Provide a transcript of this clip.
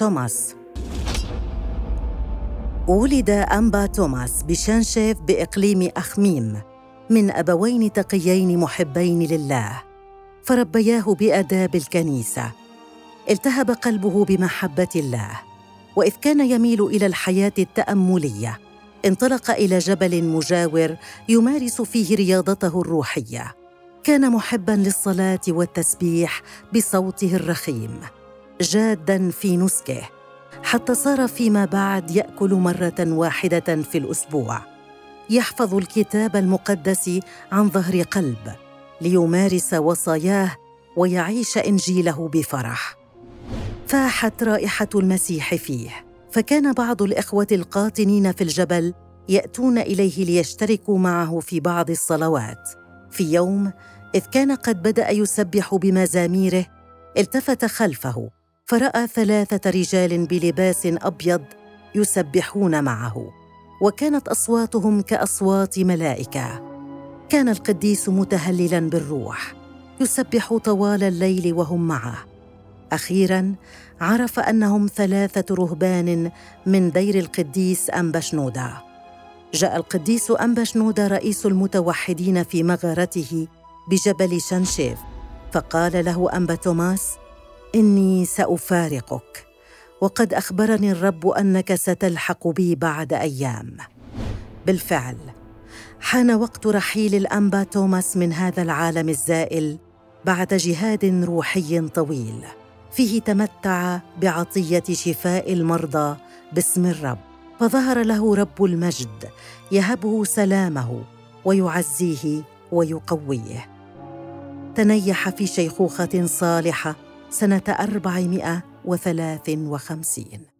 توماس. ولد أنبا توماس بشانشيف بإقليم أخميم من أبوين تقيين محبين لله فربياه بآداب الكنيسة. التهب قلبه بمحبة الله وإذ كان يميل إلى الحياة التأملية انطلق إلى جبل مجاور يمارس فيه رياضته الروحية. كان محبا للصلاة والتسبيح بصوته الرخيم. جادا في نسكه حتى صار فيما بعد يأكل مرة واحدة في الأسبوع. يحفظ الكتاب المقدس عن ظهر قلب ليمارس وصاياه ويعيش إنجيله بفرح. فاحت رائحة المسيح فيه فكان بعض الإخوة القاطنين في الجبل يأتون إليه ليشتركوا معه في بعض الصلوات. في يوم إذ كان قد بدأ يسبح بمزاميره التفت خلفه فرأى ثلاثة رجال بلباس أبيض يسبحون معه وكانت أصواتهم كأصوات ملائكة. كان القديس متهللا بالروح يسبح طوال الليل وهم معه. أخيرا عرف أنهم ثلاثة رهبان من دير القديس انبشنودا جاء القديس انبشنودا رئيس المتوحدين في مغارته بجبل شنشيف فقال له انبا توماس إني سأفارقك وقد أخبرني الرب أنك ستلحق بي بعد أيام. بالفعل حان وقت رحيل الأنبا توماس من هذا العالم الزائل بعد جهاد روحي طويل. فيه تمتع بعطية شفاء المرضى باسم الرب. فظهر له رب المجد يهبه سلامه ويعزيه ويقويه. تنيح في شيخوخة صالحة سنة 453